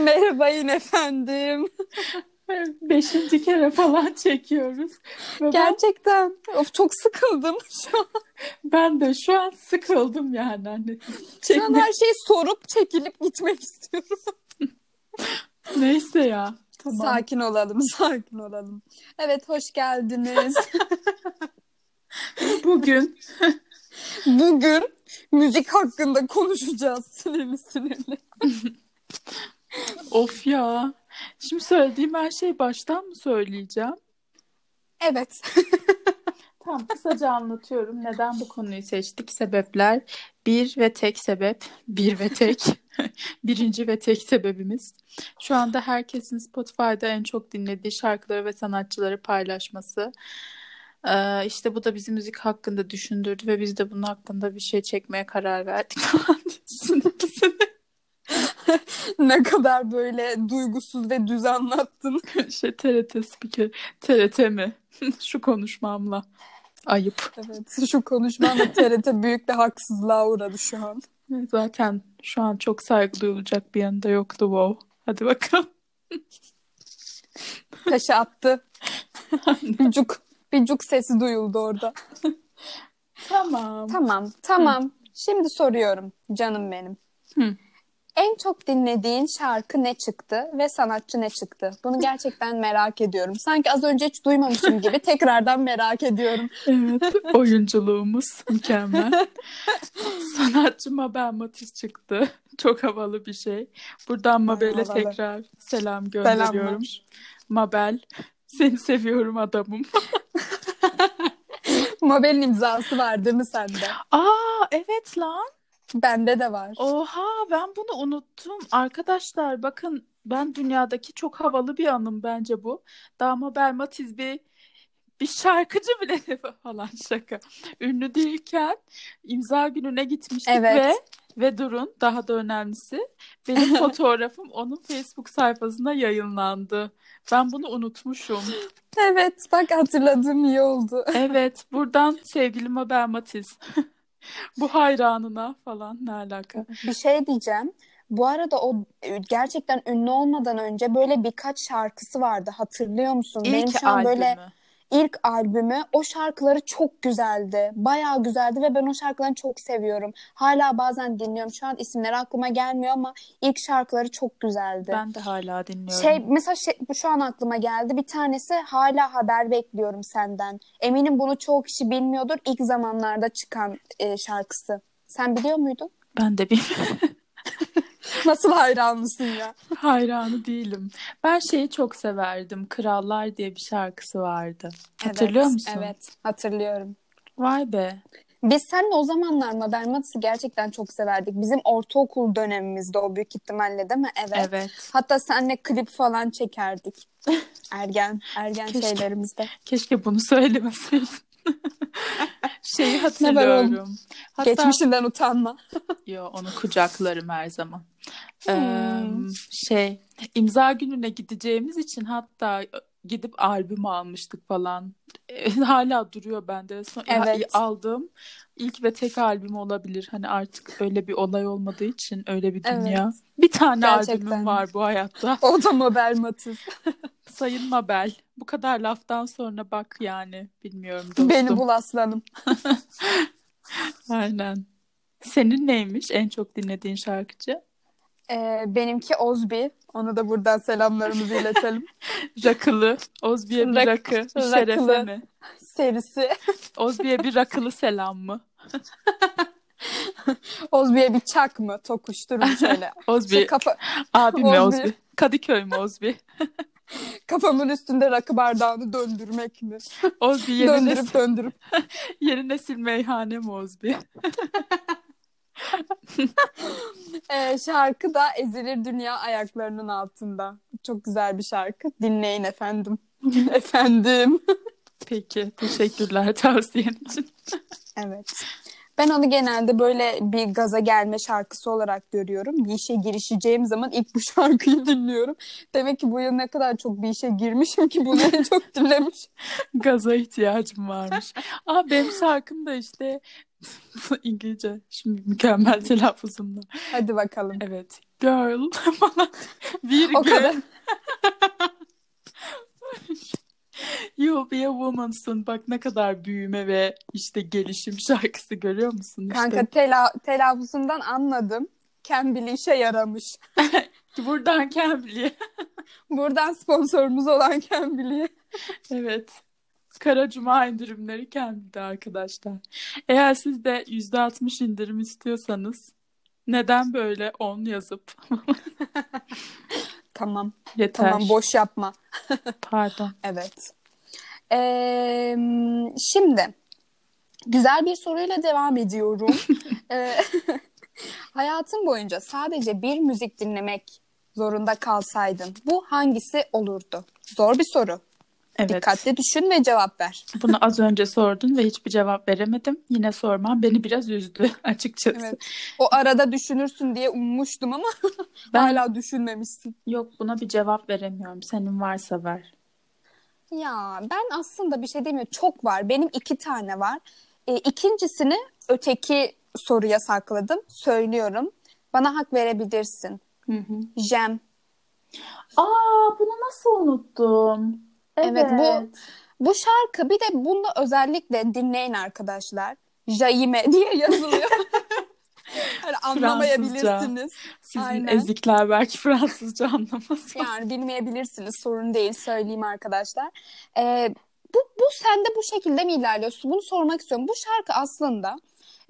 Merhabayın efendim. Beşinci kere falan çekiyoruz. Ve ben, Gerçekten. Of çok sıkıldım şu an. ben de şu an sıkıldım yani. Hani Şu an çekmek- her şeyi sorup çekilip gitmek istiyorum. Neyse ya. Tamam. Sakin olalım, sakin olalım. Evet, hoş geldiniz. Bugün Bugün müzik hakkında konuşacağız sinirli sinirli. Of ya. Şimdi söylediğim her şeyi baştan mı söyleyeceğim? Evet. Tamam kısaca anlatıyorum. Neden bu konuyu seçtik? Sebepler. Bir ve tek sebep. Bir ve tek. Birinci ve tek sebebimiz. Şu anda herkesin Spotify'da en çok dinlediği şarkıları ve sanatçıları paylaşması. Ee, işte bu da bizi müzik hakkında düşündürdü ve biz de bunun hakkında bir şey çekmeye karar verdik. ne kadar böyle duygusuz ve düz anlattın. şey TRT spiker. TRT mi? Şu konuşmamla. Ayıp. Evet, şu konuşmamla TRT büyük bir haksızlığa uğradı şu an. Zaten şu an çok saygı duyulacak bir yanında yoktu wow. Hadi bakalım. Taşı attı. bir cuk, bir cuk sesi duyuldu orada. Tamam. Tamam, tamam. Şimdi soruyorum canım benim. Hı. En çok dinlediğin şarkı ne çıktı ve sanatçı ne çıktı? Bunu gerçekten merak ediyorum. Sanki az önce hiç duymamışım gibi tekrardan merak ediyorum. Evet, oyunculuğumuz mükemmel. Sanatçı Mabel Matiz çıktı. Çok havalı bir şey. Buradan Mabel'e tekrar selam gönderiyorum. Selamlar. Mabel, seni seviyorum adamım. Mabel'in imzası var değil mi sende? Aa, evet lan. Bende de var. Oha, ben bunu unuttum. Arkadaşlar bakın ben dünyadaki çok havalı bir anım bence bu. Daha Mabel Matiz bir bir şarkıcı bile falan şaka. Ünlü değilken imza gününe gitmiştik Evet. ve ve durun daha da önemlisi benim fotoğrafım onun Facebook sayfasında yayınlandı. Ben bunu unutmuşum. Evet, bak hatırladığım iyi oldu. Evet, buradan sevgili Mabel Matiz. Bu hayranına falan ne alaka? Bir şey diyeceğim. Bu arada o e, gerçekten ünlü olmadan önce böyle birkaç şarkısı vardı. Hatırlıyor musun? Benim İlk şu an böyle albümü. İlk albümü o şarkıları çok güzeldi. Bayağı güzeldi ve ben o şarkılarını çok seviyorum. Hala bazen dinliyorum. Şu an isimleri aklıma gelmiyor ama ilk şarkıları çok güzeldi. Ben de hala dinliyorum. Şey mesela şey, şu an aklıma geldi. Bir tanesi hala haber bekliyorum senden. Eminim bunu çoğu kişi bilmiyordur. İlk zamanlarda çıkan e, şarkısı. Sen biliyor muydun? Ben de bilmiyorum. Nasıl hayranlısın ya? Hayranı değilim. Ben şeyi çok severdim. Krallar diye bir şarkısı vardı. Hatırlıyor Evet, musun? Evet, hatırlıyorum. Vay be. Biz seninle o zamanlar Mabel Matiz'i gerçekten çok severdik. Bizim ortaokul dönemimizde o büyük ihtimalle değil mi? Evet. Evet. Hatta seninle klip falan çekerdik. Ergen, ergen Keşke. şeylerimizde. Keşke bunu söylemeseydin. Şeyi hatırlıyorum. Hatta Geçmişinden utanma. Yo, onu kucaklarım her zaman. Hmm. Ee, şey imza gününe gideceğimiz için hatta gidip albüm almıştık falan. Ee, Hala duruyor bende. Son, Evet. aldığım ilk ve tek albüm olabilir. Hani artık öyle bir olay olmadığı için öyle bir Evet. dünya. Bir tane Gerçekten. albümüm var bu hayatta. O da Mabel Matiz. Sayın Mabel. Bu kadar laftan sonra bak yani. Bilmiyorum dostum. Beni bul aslanım. Aynen. Senin neymiş en çok dinlediğin şarkıcı? Ee, benimki Ozbi. Ona da buradan selamlarımızı iletelim. Rakılı. Ozbi'ye bir Rak- rakı. Bir şerefe mi? Serisi. Ozbi'ye bir rakılı selam mı? Ozbi'ye bir çak mı? Tokuşturun şöyle. Ozbi. Şey, kafa, Abi mi Ozbi. Kadıköy mü Ozbi? kafamın üstünde rakı bardağını döndürmek mi? Ozbi yeni nesil, döndürüp döndürüp. yeni nesil meyhane mi Ozbi? Ee, şarkı da Ezilir Dünya Ayaklarının Altında. Çok güzel bir şarkı. Dinleyin efendim. efendim. Peki. Teşekkürler tavsiyen için. Evet. Ben onu genelde böyle bir gaza gelme şarkısı olarak görüyorum. Bir işe girişeceğim zaman ilk bu şarkıyı dinliyorum. Demek ki bu yıl ne kadar çok bir işe girmişim ki bunu en çok dinlemiş. Gaza ihtiyacım varmış. Aa benim şarkım da işte İngilizce. Şimdi mükemmel telaffuzumla. Hadi bakalım. Evet. girl falan. Virgül. O kadar. You'll be a woman'sın. Bak ne kadar büyüme ve işte gelişim şarkısı görüyor musun? İşte. Kanka tela telaffuzundan anladım. Cambly işe yaramış. Buradan Cambly'e. Buradan sponsorumuz olan Cambly'ye. Evet. Kara Cuma indirimleri Cambly'de arkadaşlar. Eğer siz de %60 indirim istiyorsanız neden böyle 10 yazıp Tamam. yeter. Tamam boş yapma. Pardon. Evet. Ee, şimdi güzel bir soruyla devam ediyorum. Ee, hayatın boyunca sadece bir müzik dinlemek zorunda kalsaydın bu hangisi olurdu? Zor bir soru. Evet. Dikkatli düşün ve cevap ver. Bunu az önce sordun ve hiçbir cevap veremedim. Yine sormam beni biraz üzdü açıkçası. Evet. O arada düşünürsün diye ummuştum ama Ben hala düşünmemişsin. yok buna bir cevap veremiyorum. Senin varsa ver. Ya ben aslında bir şey demiyorum. Çok var. Benim iki tane var. E, ikincisini öteki soruya sakladım. Söylüyorum. Bana hak verebilirsin. Hı hı. Jem. Aa bunu nasıl unuttum? Evet, bu- Bu şarkı bir de bunda özellikle dinleyin arkadaşlar. Jaime diye yazılıyor. hani anlamayabilirsiniz. Sizin Aynen. ezikler belki Fransızca anlamaz. Yani bilmeyebilirsiniz. Sorun değil. Söyleyeyim arkadaşlar. Ee, bu, bu sende bu şekilde mi ilerliyorsun? Bunu sormak istiyorum. Bu şarkı aslında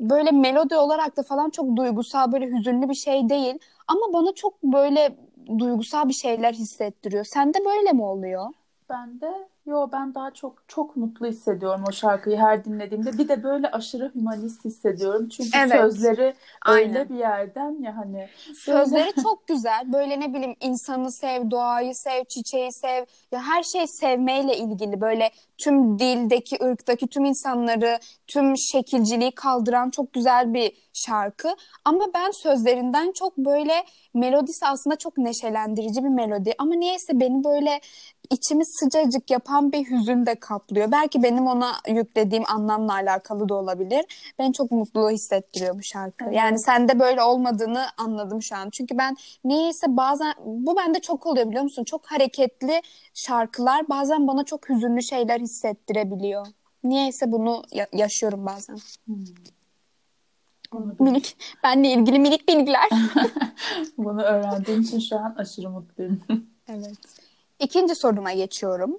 böyle melodi olarak da falan çok duygusal, böyle hüzünlü bir şey değil. Ama bana çok böyle duygusal bir şeyler hissettiriyor. Sende böyle mi oluyor? Ben de yo ben daha çok çok mutlu hissediyorum o şarkıyı her dinlediğimde. Bir de böyle aşırı hümanist hissediyorum. Çünkü Evet. sözleri Aynen. öyle bir yerden ya hani Sözleri çok güzel. Böyle ne bileyim insanı sev, doğayı sev, çiçeği sev. Ya her şey sevmeyle ilgili. Böyle tüm dildeki, ırktaki tüm insanları, tüm şekilciliği kaldıran çok güzel bir şarkı. Ama ben sözlerinden çok böyle melodisi aslında çok neşelendirici bir melodi. Ama niyeyse beni böyle içimi sıcacık yapan bir hüzün de kaplıyor. Belki benim ona yüklediğim anlamla alakalı da olabilir. Beni çok mutlu hissettiriyor bu şarkı. Evet. Yani sende böyle olmadığını anladım şu an. Çünkü ben niyeyse bazen bu bende çok oluyor biliyor musun? Çok hareketli şarkılar bazen bana çok hüzünlü şeyler hissettirebiliyor. Niyeyse bunu ya- yaşıyorum bazen. Onu Minik, benle ilgili minik bilgiler. Bunu öğrendiğim için şu an aşırı mutluyum. Evet. İkinci soruma geçiyorum.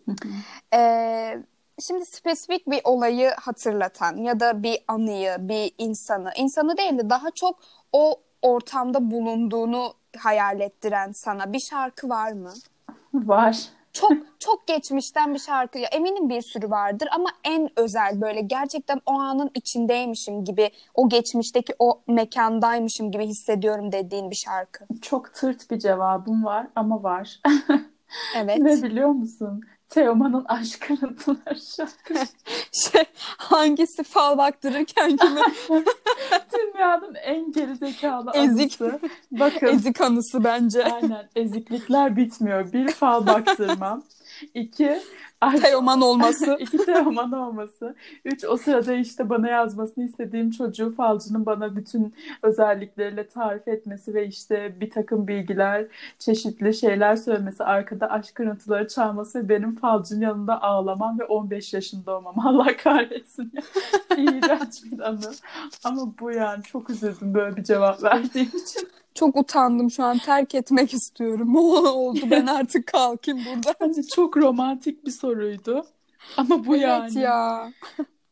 Ee, şimdi spesifik bir olayı hatırlatan ya da bir anıyı, bir insanı, insanı değil de daha çok o ortamda bulunduğunu hayal ettiren sana bir şarkı var mı? Var. Çok çok geçmişten bir şarkı. Ya eminim bir sürü vardır ama en özel böyle gerçekten o anın içindeymişim gibi, o geçmişteki o mekandaymışım gibi hissediyorum dediğin bir şarkı. Çok tırt bir cevabım var ama var. Evet. Ne biliyor musun? Teoman'ın Aşk Kırıntıları şarkısı. Şey, hangisi fal baktırırken kimi Dünyanın en gerizekalı Ezik. anısı. Bakın ezik anısı bence. aynen eziklikler bitmiyor. Bir fal baktırmam. İki aşk Teoman olması. İki Teoman olması. Üç, o sırada işte bana yazmasını istediğim çocuğu falcının bana bütün özellikleriyle tarif etmesi ve işte bir takım bilgiler, çeşitli şeyler söylemesi, arkada aşk kırıntıları çalması ve benim falcının yanında ağlamam ve 15 yaşında olmam. Allah kahretsin. ya. İğrenç bir anı. Ama bu yani çok üzüldüm böyle bir cevap verdiğim için. Çok utandım şu an terk etmek istiyorum. Oldu ben artık kalkayım buradan. Bence çok romantik bir soruydu. Ama bu yani. Evet ya.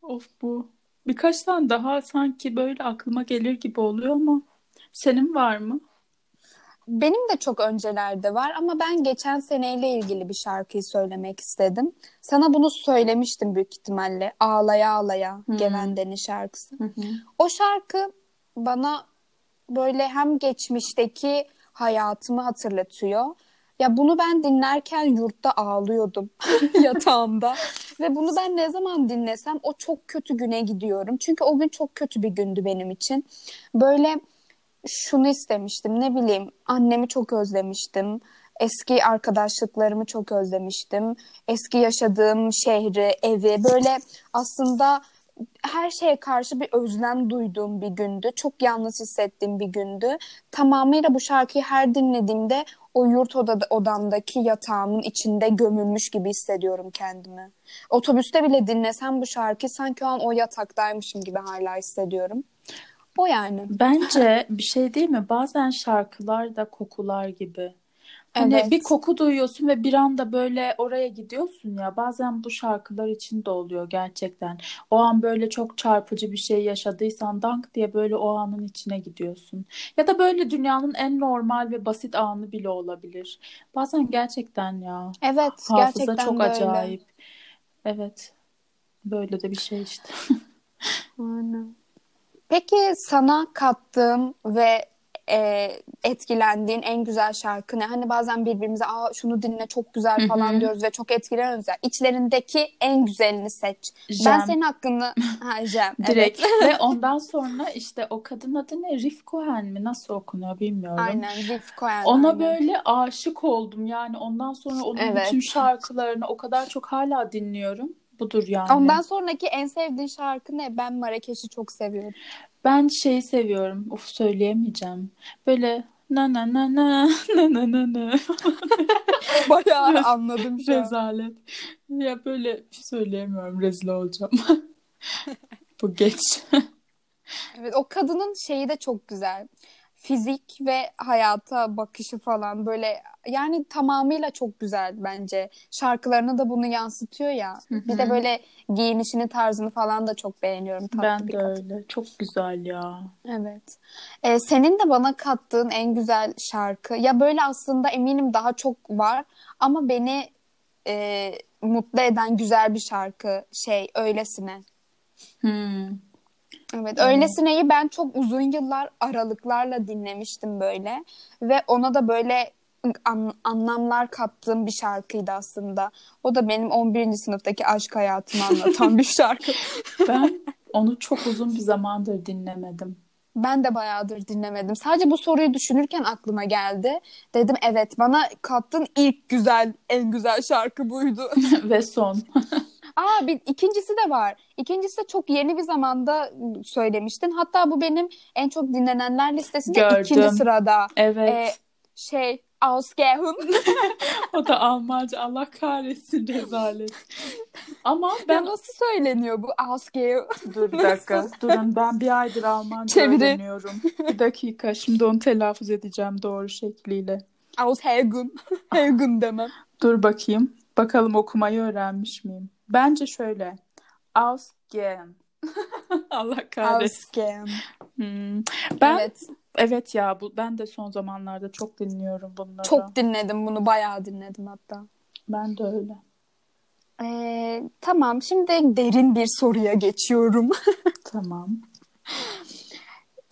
Of bu. Birkaç tane daha sanki böyle aklıma gelir gibi oluyor ama senin var mı? Benim de çok öncelerde var ama ben geçen seneyle ilgili bir şarkıyı söylemek istedim. Sana bunu söylemiştim büyük ihtimalle. Ağlaya ağlaya Hmm. gelen deniz şarkısı. O şarkı bana böyle hem geçmişteki hayatımı hatırlatıyor. Ya bunu ben dinlerken yurtta ağlıyordum yatağımda. Ve bunu ben ne zaman dinlesem o çok kötü güne gidiyorum. Çünkü o gün çok kötü bir gündü benim için. Böyle şunu istemiştim ne bileyim annemi çok özlemiştim. Eski arkadaşlıklarımı çok özlemiştim. Eski yaşadığım şehri, evi böyle aslında her şeye karşı bir özlem duyduğum bir gündü. Çok yalnız hissettiğim bir gündü. Tamamıyla bu şarkıyı her dinlediğimde o yurt odada, odamdaki yatağımın içinde gömülmüş gibi hissediyorum kendimi. Otobüste bile dinlesem bu şarkıyı sanki o an o yataktaymışım gibi hala hissediyorum. O yani. Bence bir şey değil mi? Bazen şarkılar da kokular gibi. Hani Evet. bir koku duyuyorsun ve bir anda böyle oraya gidiyorsun ya. Bazen bu şarkılar için de oluyor gerçekten. O an böyle çok çarpıcı bir şey yaşadıysan dank diye böyle o anın içine gidiyorsun. Ya da böyle dünyanın en normal ve basit anı bile olabilir. Bazen gerçekten ya. Evet, Hafıza gerçekten çok de öyle. acayip. Evet. Böyle de bir şey işte. Aynen. Peki sana kattığım ve e, etkilendiğin en güzel şarkı ne? Hani bazen birbirimize Aa, şunu dinle çok güzel falan Hı hı. diyoruz ve çok etkileniyoruz ya. İçlerindeki en güzelini seç. Ben Jem. senin hakkını... Ha, Jem. Direkt. Evet. Ve ondan sonra işte o kadın adı ne? Rif Cohen mi? Nasıl okunuyor bilmiyorum. Aynen. Riff Cohen. Ona aynen. böyle aşık oldum. Yani ondan sonra onun Evet. bütün şarkılarını o kadar çok hala dinliyorum. Budur yani. Ondan sonraki en sevdiğin şarkı ne? Ben Marrakeş'i çok seviyorum. Ben şeyi seviyorum. Uf söyleyemeyeceğim. Böyle na na na na na na na na Bayağı anladım şu an. rezalet. Ya böyle söyleyemiyorum. Rezil olacağım. Bu geç. Evet, o kadının şeyi de çok güzel. Fizik ve hayata bakışı falan böyle yani tamamıyla çok güzel bence. Şarkılarına da bunu yansıtıyor ya. Bir de böyle giyinişini tarzını falan da çok beğeniyorum. Tatlı Ben bir de kadın. öyle. Çok güzel ya. Evet. Ee, senin de bana kattığın en güzel şarkı. Ya böyle aslında eminim daha çok var ama beni e, mutlu eden güzel bir şarkı şey Öylesine. Hmm. Evet, Öylesine'yi ben çok uzun yıllar aralıklarla dinlemiştim böyle ve ona da böyle an- anlamlar kattığım bir şarkıydı aslında. O da benim 11. sınıftaki aşk hayatımı anlatan bir şarkı. Ben onu çok uzun bir zamandır dinlemedim. Ben de bayağıdır dinlemedim. Sadece bu soruyu düşünürken aklıma geldi. Dedim evet bana kattığın ilk güzel, en güzel şarkı buydu. Ve son. Aa bir ikincisi de var. İkincisi de çok yeni bir zamanda söylemiştin. Hatta bu benim en çok dinlenenler listesinde Gördüm. ikinci sırada. Evet. Ee, şey Ausgehung. O da Almanca. Allah kahretsin rezalet. Ama Ya ben nasıl söyleniyor bu Ausgehung? dur bir dakika. Durun ben bir aydır Almanca Çeviri. öğreniyorum. Bir dakika şimdi onu telaffuz edeceğim doğru şekliyle. Ausgehung. Heugen demem. Dur bakayım. Bakalım okumayı öğrenmiş miyim? Bence şöyle. Ausgehen. Allah kahretsin. Ausgehung. Hmm. Ben evet. Evet. ya bu ben de son zamanlarda çok dinliyorum bunları. Çok dinledim bunu. Bayağı dinledim hatta. Ben de öyle. Ee, tamam şimdi derin bir soruya geçiyorum. Tamam.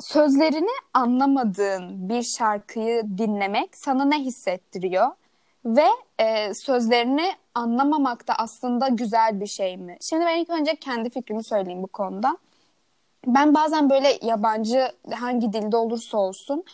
Sözlerini anlamadığın bir şarkıyı dinlemek sana ne hissettiriyor? Ve e, sözlerini anlamamak da aslında güzel bir şey mi? Şimdi ben ilk önce kendi fikrimi söyleyeyim bu konuda. Ben bazen böyle yabancı hangi dilde olursa olsun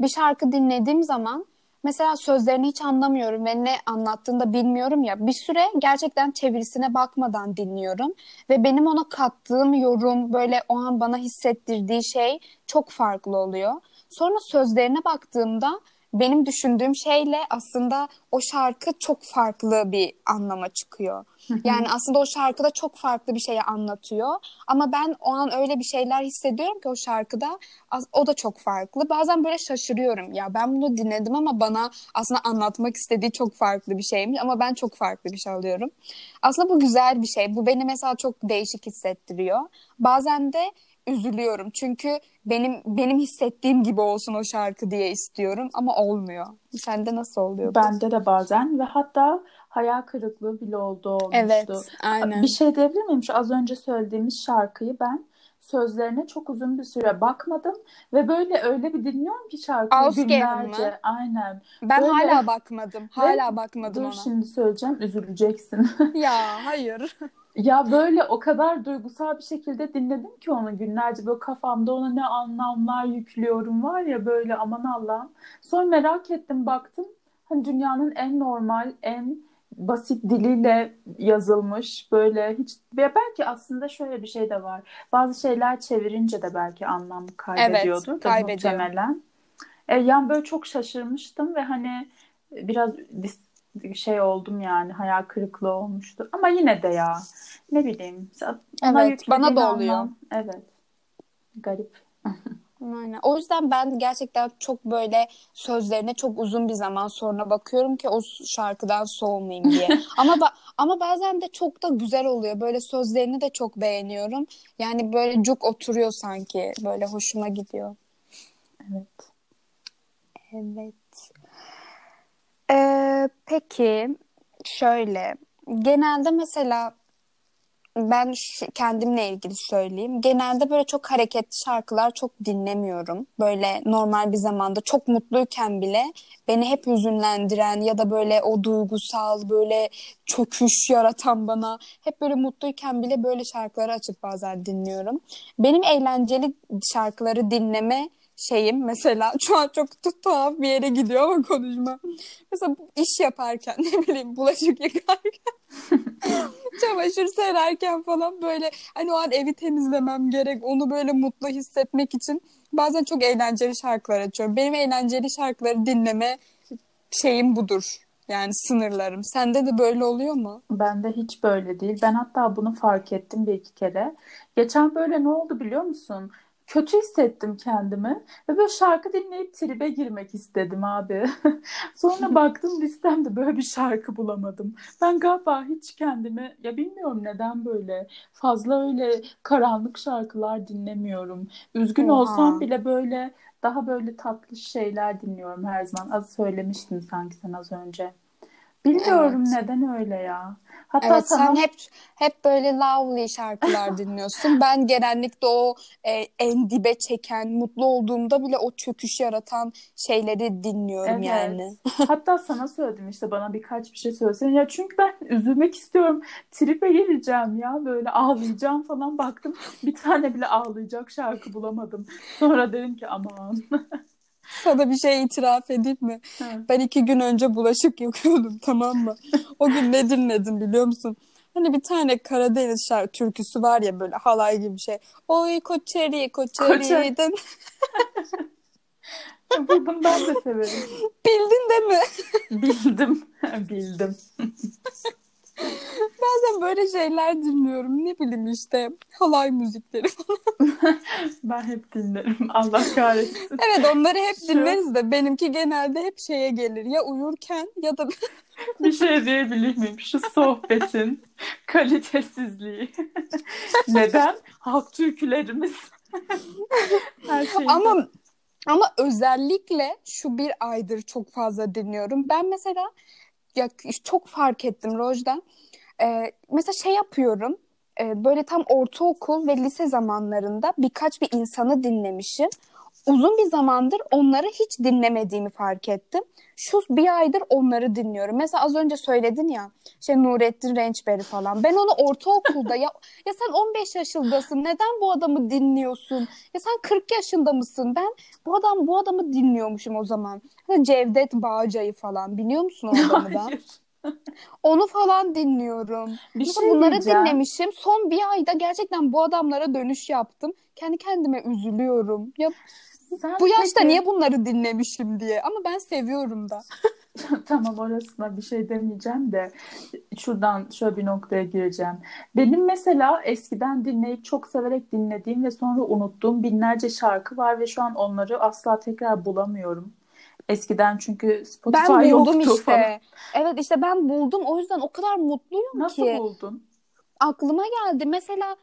bir şarkı dinlediğim zaman mesela sözlerini hiç anlamıyorum ve ne anlattığını da bilmiyorum ya bir süre gerçekten çevirisine bakmadan dinliyorum ve benim ona kattığım yorum böyle o an bana hissettirdiği şey çok farklı oluyor. Sonra sözlerine baktığımda benim düşündüğüm şeyle aslında o şarkı çok farklı bir anlama çıkıyor. Yani aslında o şarkıda çok farklı bir şeyi anlatıyor. Ama ben o an öyle bir şeyler hissediyorum ki o şarkıda o da çok farklı. Bazen böyle şaşırıyorum. Ya ben bunu dinledim ama bana aslında anlatmak istediği çok farklı bir şeymiş. Ama ben çok farklı bir şey alıyorum. Aslında bu güzel bir şey. Bu beni mesela çok değişik hissettiriyor. Bazen de üzülüyorum. Çünkü benim benim hissettiğim gibi olsun o şarkı diye istiyorum ama olmuyor. Sende nasıl oluyor? Bende de bazen ve hatta hayal kırıklığı bile oldu olmuştu. Evet, aynen. Bir şey diyebilir miyim? Şu az önce söylediğimiz şarkıyı ben sözlerine çok uzun bir süre bakmadım ve böyle öyle bir dinliyorum ki şarkıyı Ausgehen günlerce. mı? Aynen. Ben Böyle- hala bakmadım. Hala bakmadım Dur ona. şimdi söyleyeceğim üzüleceksin. Ya hayır. Ya böyle o kadar duygusal bir şekilde dinledim ki onu günlerce böyle kafamda ona ne anlamlar yüklüyorum var ya böyle aman Allah'ım. Sonra merak ettim baktım hani dünyanın en normal en basit diliyle yazılmış böyle hiç ve belki aslında şöyle bir şey de var. Bazı şeyler çevirince de belki anlam kaybediyordu Evet, da muhtemelen. E, yani böyle çok şaşırmıştım ve hani biraz dis- şey oldum yani hayal kırıklığı olmuştu. Ama yine de ya ne bileyim Evet, bana da oluyor. anlam- evet. Garip. Aynen. O yüzden ben gerçekten çok böyle sözlerine çok uzun bir zaman sonra bakıyorum ki o şarkıdan soğumayayım diye. ama ba- ama bazen de çok da güzel oluyor. Böyle sözlerini de çok beğeniyorum. Yani böyle cuk oturuyor sanki. Böyle hoşuma gidiyor. Evet. Evet. Ee, peki şöyle genelde mesela ben kendimle ilgili söyleyeyim. Genelde böyle çok hareketli şarkılar çok dinlemiyorum. Böyle normal bir zamanda çok mutluyken bile beni hep hüzünlendiren ya da böyle o duygusal böyle çöküş yaratan bana hep böyle mutluyken bile böyle şarkıları açıp bazen dinliyorum. Benim eğlenceli şarkıları dinleme şeyim mesela şu an çok tu- tuhaf bir yere gidiyor ama konuşma. Mesela iş yaparken ne bileyim bulaşık yıkarken çamaşır sererken falan böyle hani o an evi temizlemem gerek onu böyle mutlu hissetmek için bazen çok eğlenceli şarkılar açıyorum. Benim eğlenceli şarkıları dinleme şeyim budur. Yani sınırlarım. Sende de böyle oluyor mu? Ben de hiç böyle değil. Ben hatta bunu fark ettim bir iki kere. Geçen böyle ne oldu biliyor musun? Kötü hissettim kendimi ve böyle şarkı dinleyip tribe girmek istedim abi. Sonra baktım listemde böyle bir şarkı bulamadım. Ben galiba hiç kendimi ya bilmiyorum neden böyle fazla öyle karanlık şarkılar dinlemiyorum. Üzgün Oha. olsam bile böyle daha böyle tatlı şeyler dinliyorum her zaman. Az söylemiştin sanki sen az önce. Bilmiyorum Evet. neden öyle ya. Hatta Evet sana sen hep hep böyle lovely şarkılar dinliyorsun. Ben genellikle o e, en dibe çeken, mutlu olduğumda bile o çöküş yaratan şeyleri dinliyorum Evet. yani. Hatta sana söyledim işte bana birkaç bir şey söylesene. Ya çünkü ben üzülmek istiyorum. Tripe geleceğim ya böyle ağlayacağım falan baktım. Bir tane bile ağlayacak şarkı bulamadım. Sonra dedim ki aman. Sana bir şey itiraf edeyim mi? Ben iki gün önce bulaşık yıkıyordum tamam mı? O gün ne dinledim biliyor musun? Hani bir tane Karadeniz şarkı türküsü var ya böyle halay gibi bir şey. Oy koçeri koçeri'den Bunu ben de severim. bildin değil mi? Bildim. Bildim. Bazen böyle şeyler dinliyorum. Ne bileyim işte halay müzikleri Ben hep dinlerim. Allah kahretsin. Evet onları hep Şu- dinleriz de benimki genelde hep şeye gelir. Ya uyurken ya da Bir şey diyebilir miyim? Şu sohbetin kalitesizliği. Neden? Halk türkülerimiz. Her şey. ama ama özellikle şu bir aydır çok fazla dinliyorum. Ben mesela ya çok fark ettim Roj'dan. Ee, mesela şey yapıyorum. Ee, böyle tam ortaokul ve lise zamanlarında birkaç bir insanı dinlemişim. Uzun bir zamandır onları hiç dinlemediğimi fark ettim. Şu bir aydır onları dinliyorum. Mesela az önce söyledin ya, şey Nurettin Rençberi falan. Ben onu ortaokulda ya ya sen 15 yaşındasın. Neden bu adamı dinliyorsun? Ya sen 40 yaşında mısın? Ben bu adam bu adamı dinliyormuşum o zaman. Ha, Cevdet Bağcay'ı falan biliyor musun o adamı da? Onu falan dinliyorum. Bir şey bunları diyeceğim. dinlemişim. Son bir ayda gerçekten bu adamlara dönüş yaptım. Kendi kendime üzülüyorum. Ya Sen bu yaşta peki- niye bunları dinlemişim diye. Ama ben seviyorum da. Tamam orasına bir şey demeyeceğim de şuradan şöyle bir noktaya gireceğim. Benim mesela eskiden dinleyip çok severek dinlediğim ve sonra unuttuğum binlerce şarkı var ve şu an onları asla tekrar bulamıyorum. Eskiden çünkü Spotify Ben buldum yoktu işte. falan. Evet işte ben buldum. O yüzden o kadar mutluyum Nasıl ki. buldun? Aklıma geldi. Mesela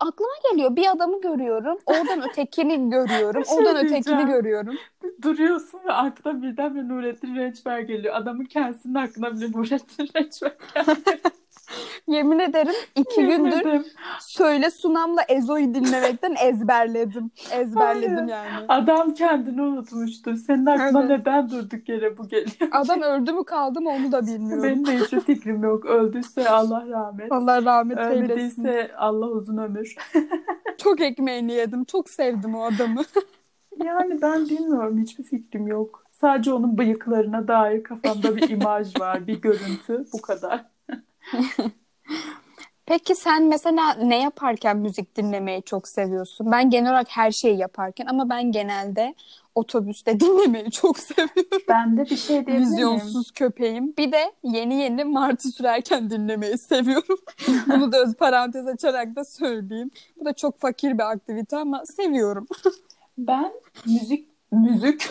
aklıma geliyor. Bir adamı görüyorum. Oradan ötekini görüyorum. Bir şey Oradan ötekini görüyorum. Duruyorsun ve arkadan birdenbire Nurettin Rençber geliyor. Adamın kendisinin aklına bile Nurettin Rençber geldi. Yemin ederim iki Yemin gündür ederim. Söyle Sunam'la Ezo'yu dinlemekten ezberledim. Ezberledim yani. Adam kendini unutmuştu. Senin aklına Evet. neden durduk yere bu geliyor? Adam öldü mü kaldı mı onu da bilmiyorum. Benim de hiçbir fikrim yok. Öldüyse Allah rahmet. Allah rahmet eylesin. Ölmediyse Allah uzun ömür. Çok ekmeğini yedim. Çok sevdim o adamı. Yani ben bilmiyorum. Hiçbir fikrim yok. Sadece onun bıyıklarına dair kafamda bir imaj var, bir görüntü. Bu kadar. Peki sen mesela ne yaparken müzik dinlemeyi çok seviyorsun? Ben genel olarak her şeyi yaparken ama ben genelde otobüste dinlemeyi çok seviyorum. Ben de bir şey diyebilir miyim? Vizyonsuz köpeğim. Bir de yeni yeni martı sürerken dinlemeyi seviyorum. Bunu da öz parantez açarak da söyleyeyim. Bu da çok fakir bir aktivite ama seviyorum. Ben müzik müzik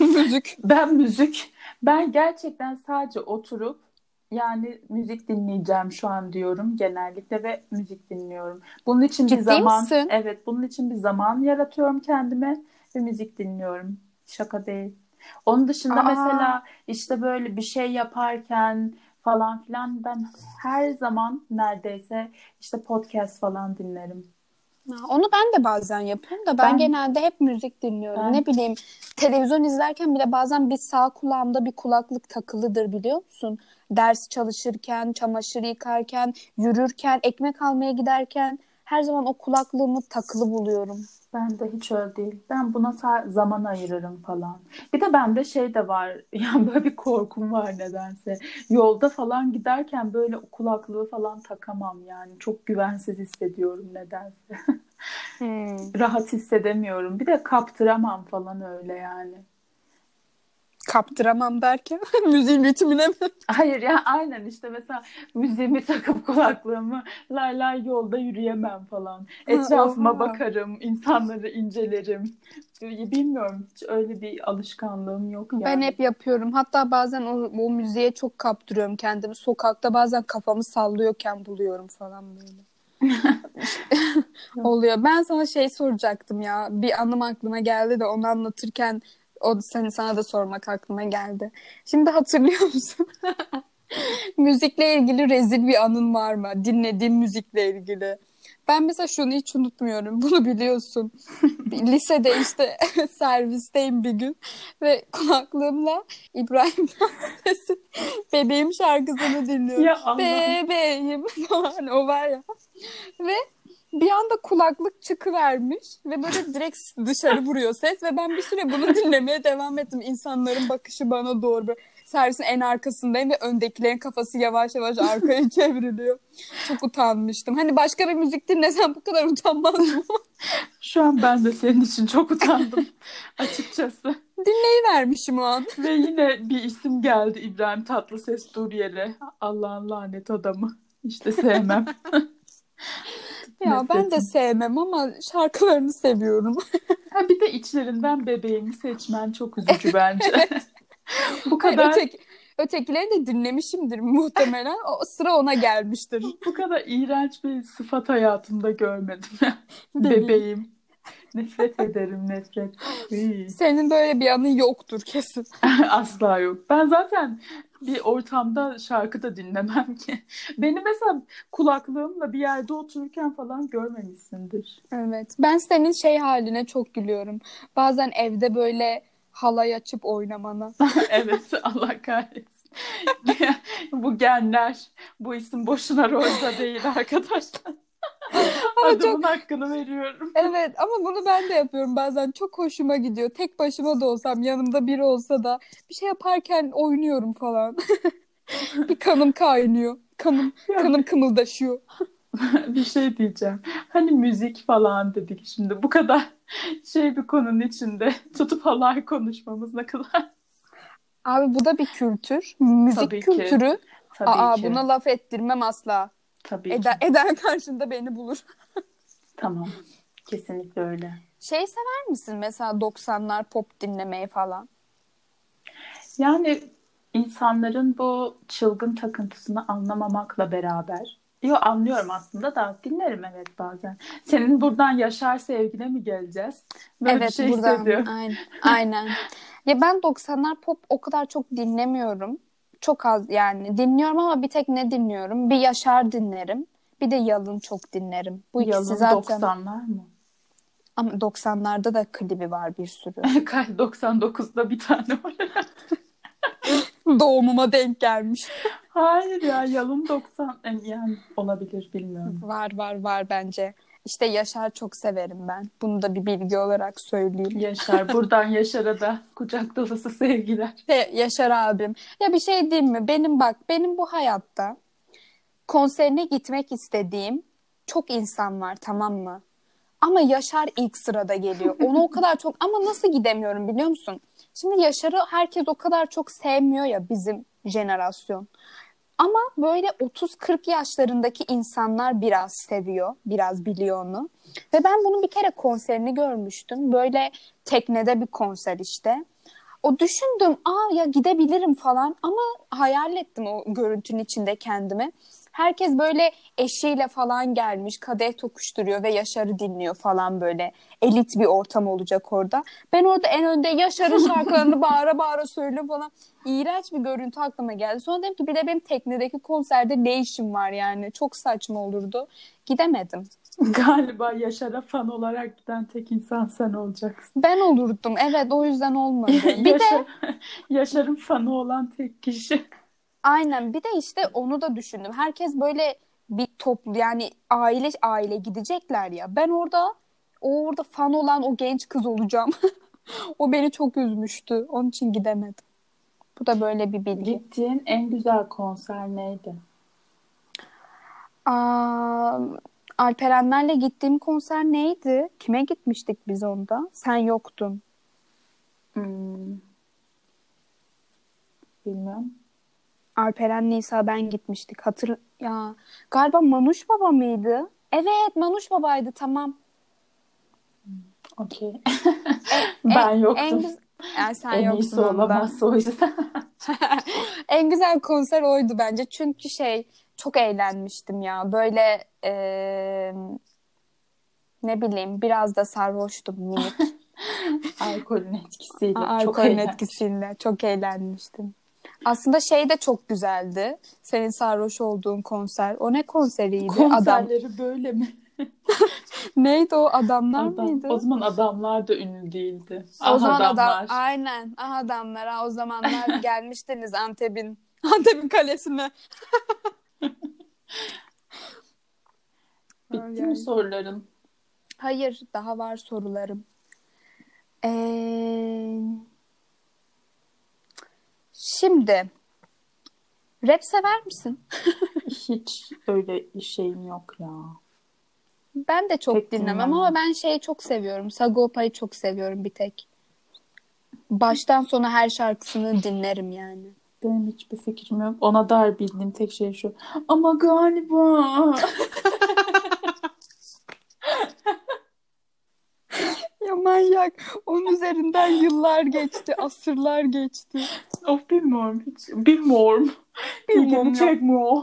Müzik. ben müzik ben gerçekten sadece oturup yani müzik dinleyeceğim şu an diyorum genellikle ve müzik dinliyorum. Bunun için Ciddi bir zaman misin? evet bunun için bir zaman yaratıyorum kendime ve müzik dinliyorum. Şaka değil. Onun dışında Aa. mesela işte böyle bir şey yaparken falan filan ben her zaman neredeyse işte podcast falan dinlerim. Onu ben de bazen yapıyorum da ben, Ben- genelde hep müzik dinliyorum. Ben- Ne bileyim televizyon izlerken bile bazen bir sağ kulağımda bir kulaklık takılıdır biliyor musun? Ders çalışırken, çamaşır yıkarken, yürürken, ekmek almaya giderken her zaman o kulaklığımı takılı buluyorum. Ben de hiç öyle değil. Ben buna zaman ayırırım falan. Bir de bende şey de var. Yani böyle bir korkum var nedense. Yolda falan giderken böyle kulaklığı falan takamam yani. Çok güvensiz hissediyorum nedense. Hmm. Rahat hissedemiyorum. Bir de kaptıramam falan öyle yani. Kaptıramam derken müziğin ritmine mi? Hayır ya aynen işte mesela müziğimi takıp kulaklığımı lay lay yolda yürüyemem falan. Etrafıma oha. bakarım, insanları incelerim. Bilmiyorum hiç öyle bir alışkanlığım yok yani. Ben hep yapıyorum. Hatta bazen o, o müziğe çok kaptırıyorum kendimi. Sokakta bazen kafamı sallıyorken buluyorum falan böyle. Oluyor. Ben sana şey soracaktım ya. Bir anım aklıma geldi de onu anlatırken o seni sana da sormak aklıma geldi. Şimdi hatırlıyor musun? Müzikle ilgili rezil bir anın var mı? Dinlediğin müzikle ilgili. Ben mesela şunu hiç unutmuyorum. Bunu biliyorsun. Lisede işte servisteyim bir gün ve kulaklığımla İbrahim Tatlıses'in Bebeğim şarkısını dinliyorum. Ya Allah. Bebeğim falan o var ya. Ve bir anda kulaklık çıkıvermiş ve böyle direkt dışarı vuruyor ses ve ben bir süre bunu dinlemeye devam ettim. İnsanların bakışı bana doğru böyle servisin en arkasındayım ve öndekilerin kafası yavaş yavaş arkaya çevriliyor. Çok utanmıştım. Hani başka bir müzik dinlesem bu kadar utanmazdım Şu an ben de senin için çok utandım açıkçası. dinleyivermişim o an. Ve yine bir isim geldi İbrahim Tatlıses dur yere. Allah'ın lanet adamı. İşte sevmem. Ya ben de Nefretim. sevmem ama şarkılarını seviyorum. Ha bir de içlerinden bebeğimi seçmen çok üzücü bence. Bu Hayır, kadar öteki, ötekileri de dinlemişimdir muhtemelen. O sıra ona gelmiştir. bu kadar iğrenç bir sıfat hayatımda görmedim. Bebeğim. Nefret ederim nefret. Senin böyle bir anın yoktur kesin. Asla yok. Ben zaten bir ortamda şarkı da dinlemem ki. Beni mesela kulaklığımla bir yerde otururken falan görmemişsindir. Evet. Ben senin şey haline çok gülüyorum. Bazen evde böyle halay açıp oynamana. Evet Allah kahretsin. Bu genler. Bu isim boşuna rolda değil arkadaşlar. Ama Adımın hakkını veriyorum. Evet ama bunu ben de yapıyorum bazen. Çok hoşuma gidiyor. Tek başıma da olsam yanımda biri olsa da bir şey yaparken oynuyorum falan. bir kanım kaynıyor. Kanım, kanım kımıldaşıyor. bir şey diyeceğim. Hani müzik falan dedik şimdi. Bu kadar şey bir konunun içinde tutup halay konuşmamız ne kadar Abi bu da bir kültür. Müzik Tabii ki. kültürü. tabii Aa ki. buna laf ettirmem asla. Tabii ki. Eder, eder karşında beni bulur. Tamam. Kesinlikle öyle. Şey sever misin mesela 90'lar pop dinlemeyi falan? Yani insanların bu çılgın takıntısını anlamamakla beraber Yo anlıyorum aslında da dinlerim evet bazen. Senin buradan Yaşar Sevgine mi geleceğiz? Böyle bir evet şey buradan. hissediyorum. Aynen. Aynen. Ya ben 90'lar pop o kadar çok dinlemiyorum. Çok az yani. Dinliyorum ama bir tek ne dinliyorum? Bir Yaşar dinlerim. Bir de Yalın çok dinlerim. Bu ikisi Yalın zaten. 90'lar mı? Ama 90'larda da klibi var bir sürü. 99'da bir tane var. Doğumuma denk gelmiş. Hayır ya Yalın 90 yani olabilir bilmiyorum. Var var var bence. İşte Yaşar çok severim ben. Bunu da bir bilgi olarak söyleyeyim. Yaşar. Buradan Yaşar'a da kucak dolusu sevgiler. Ve Yaşar abim. Ya bir şey diyeyim mi? Benim bak benim bu hayatta konserine gitmek istediğim çok insan var tamam mı? Ama Yaşar ilk sırada geliyor. Onu o kadar çok ama nasıl gidemiyorum biliyor musun? Şimdi Yaşar'ı herkes o kadar çok sevmiyor ya bizim jenerasyon. Ama böyle 30-40 yaşlarındaki insanlar biraz seviyor, biraz biliyor onu. Ve ben bunun bir kere konserini görmüştüm. Böyle teknede bir konser işte. O düşündüm, aa ya gidebilirim falan ama hayal ettim o görüntünün içinde kendimi. Herkes böyle eşiyle falan gelmiş, kadeh tokuşturuyor ve Yaşar'ı dinliyor falan böyle. Elit bir ortam olacak orada. Ben orada en önde Yaşar'ın şarkılarını bağıra bağıra söylüyorum falan. İğrenç bir görüntü aklıma geldi. Sonra dedim ki bir de benim teknedeki konserde ne işim var yani. Çok saçma olurdu. Gidemedim. Galiba Yaşar'a fan olarak giden tek insan sen olacaksın. Ben olurdum. Evet o yüzden olmadı. Bir Yaşar, de Yaşar'ın fanı olan tek kişi. Aynen bir de işte onu da düşündüm. Herkes böyle bir toplu yani aile aile gidecekler ya. Ben orada o orada fan olan o genç kız olacağım. o beni çok üzmüştü. Onun için gidemedim. Bu da böyle bir bilgi. Gittiğin en güzel konser neydi? Aa, Alperenlerle gittiğim konser neydi? Kime gitmiştik biz onda? Sen yoktun. Hmm. Bilmiyorum. Alperen Nisa ben gitmiştik. Hatır ya galiba Manuş Baba mıydı? Evet Manuş Baba'ydı tamam. Okey. ben yoktum. En, güz- yani sen En yoksun olamaz o yüzden. En güzel konser oydu bence. Çünkü şey çok eğlenmiştim ya. Böyle eee, ne bileyim biraz da sarhoştum minik. Alkolün etkisiyle. çok Alkolün etkisiyle çok eğlenmiştim. Aslında şey de çok güzeldi. Senin sarhoş olduğun konser. O ne konseriydi? Adam. Konserleri böyle mi? Neydi o? Adamlar Adam, mıydı? o zaman adamlar da ünlü değildi. O Ah zaman adamlar. adam aynen. Ah adamlar. Ha, o zamanlar gelmiştiniz Antep'in Antep'in kalesine. Bitti ay. mi soruların? Hayır, daha var sorularım. Ee, şimdi rap sever misin? Hiç öyle şeyim yok ya. Ben de çok Pek dinlemem dinlemem. ama ben şeyi çok seviyorum. Sagopa'yı çok seviyorum bir tek. Baştan sona her şarkısını dinlerim yani. Benim hiçbir fikrim yok. Ona dair bildiğim tek şey şu. Ama galiba. Ya manyak. Onun üzerinden yıllar geçti, asırlar geçti. of bilmiyorum hiç. Bilmiyorum. Bilmiyorum çekmiyor.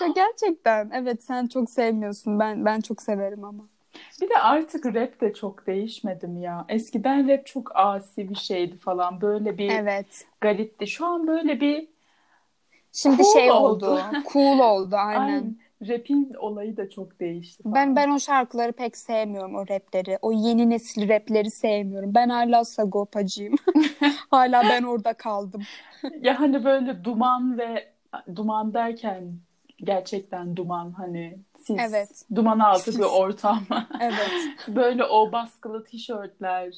Ya gerçekten evet sen çok sevmiyorsun. Ben ben çok severim ama. Bir de artık rap de çok değişmedim ya. Eskiden rap çok asi bir şeydi falan. Böyle bir Evet. garitti. Şu an böyle bir Şimdi Cool şey oldu. oldu. Cool oldu aynen. Aynen. Rap'in olayı da çok değişti falan. Ben ben o şarkıları pek sevmiyorum o rapleri. O yeni nesil rapleri sevmiyorum. Ben hala Sagopacıyım. hala ben orada kaldım. Ya hani böyle duman ve duman derken gerçekten duman hani sis. Evet. Duman altı Sis. bir ortam. Evet. böyle o baskılı tişörtler,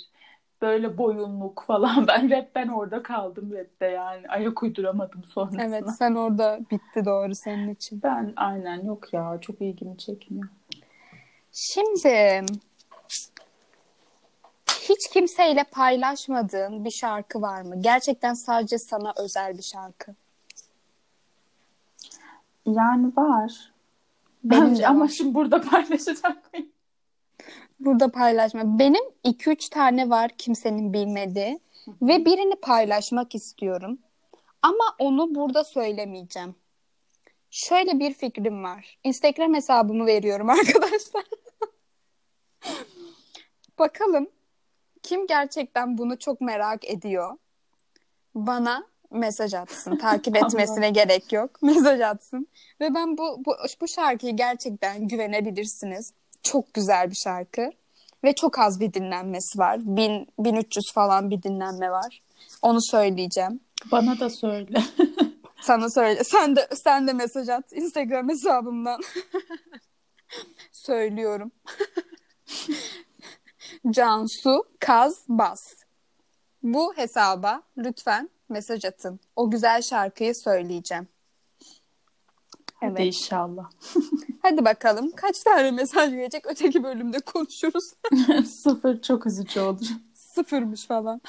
böyle boyunluk falan. Ben rap ben orada kaldım rapte yani. Ayak uyduramadım sonrasına. Evet sen orada bitti doğru senin için. Ben aynen yok ya çok ilgimi çekmiyor. Şimdi hiç kimseyle paylaşmadığın bir şarkı var mı? Gerçekten sadece sana özel bir şarkı. Yani var. Benim de Ama şimdi burada paylaşacak mıyım? Burada paylaşma. Benim 2-3 tane var kimsenin bilmediği ve birini paylaşmak istiyorum. Ama onu burada söylemeyeceğim. Şöyle bir fikrim var. Instagram hesabımı veriyorum arkadaşlar. Bakalım kim gerçekten bunu çok merak ediyor. Bana mesaj atsın. Takip etmesine gerek yok. Mesaj atsın. Ve ben bu, bu, bu şarkıyı gerçekten güvenebilirsiniz. Çok güzel bir şarkı. Ve çok az bir dinlenmesi var. 1000, 1300 falan bir dinlenme var. Onu söyleyeceğim. Bana da söyle. Sana söyle. Sen de sen de mesaj at Instagram hesabımdan. Söylüyorum. Cansu Kaz Bas. Bu hesaba lütfen mesaj atın. O güzel şarkıyı söyleyeceğim. Hadi Evet. inşallah. Hadi bakalım kaç tane mesaj gelecek öteki bölümde konuşuruz. Sıfır çok üzücü olur. Sıfırmış falan.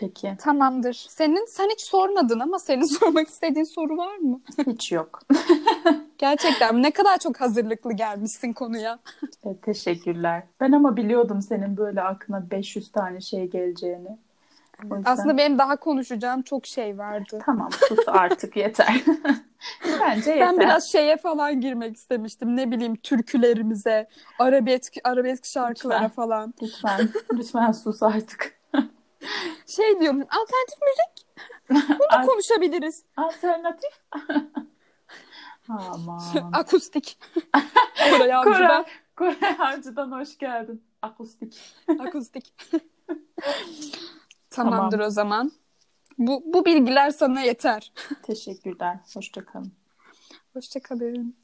Peki. Tamamdır. Senin sen hiç sormadın ama senin sormak istediğin soru var mı? Hiç yok. Gerçekten ne kadar çok hazırlıklı gelmişsin konuya. E, teşekkürler. Ben ama biliyordum senin böyle aklına 500 tane şey geleceğini. Yüzden- Aslında benim daha konuşacağım çok şey vardı. Tamam sus artık yeter. Bence yeter. Ben biraz şeye falan girmek istemiştim. Ne bileyim türkülerimize, arabesk arabesk şarkılara Lütfen. falan. Lütfen, lütfen sus artık. Şey diyorum, alternatif müzik bunu konuşabiliriz. Alternatif. Aman. Akustik. Koray Koray, Avcı'dan Koray Avcı'dan hoş geldin. Akustik. akustik. Tamamdır o zaman. Bu, bu bilgiler sana yeter. Teşekkürler. Hoşça kalın. Hoşçakalın.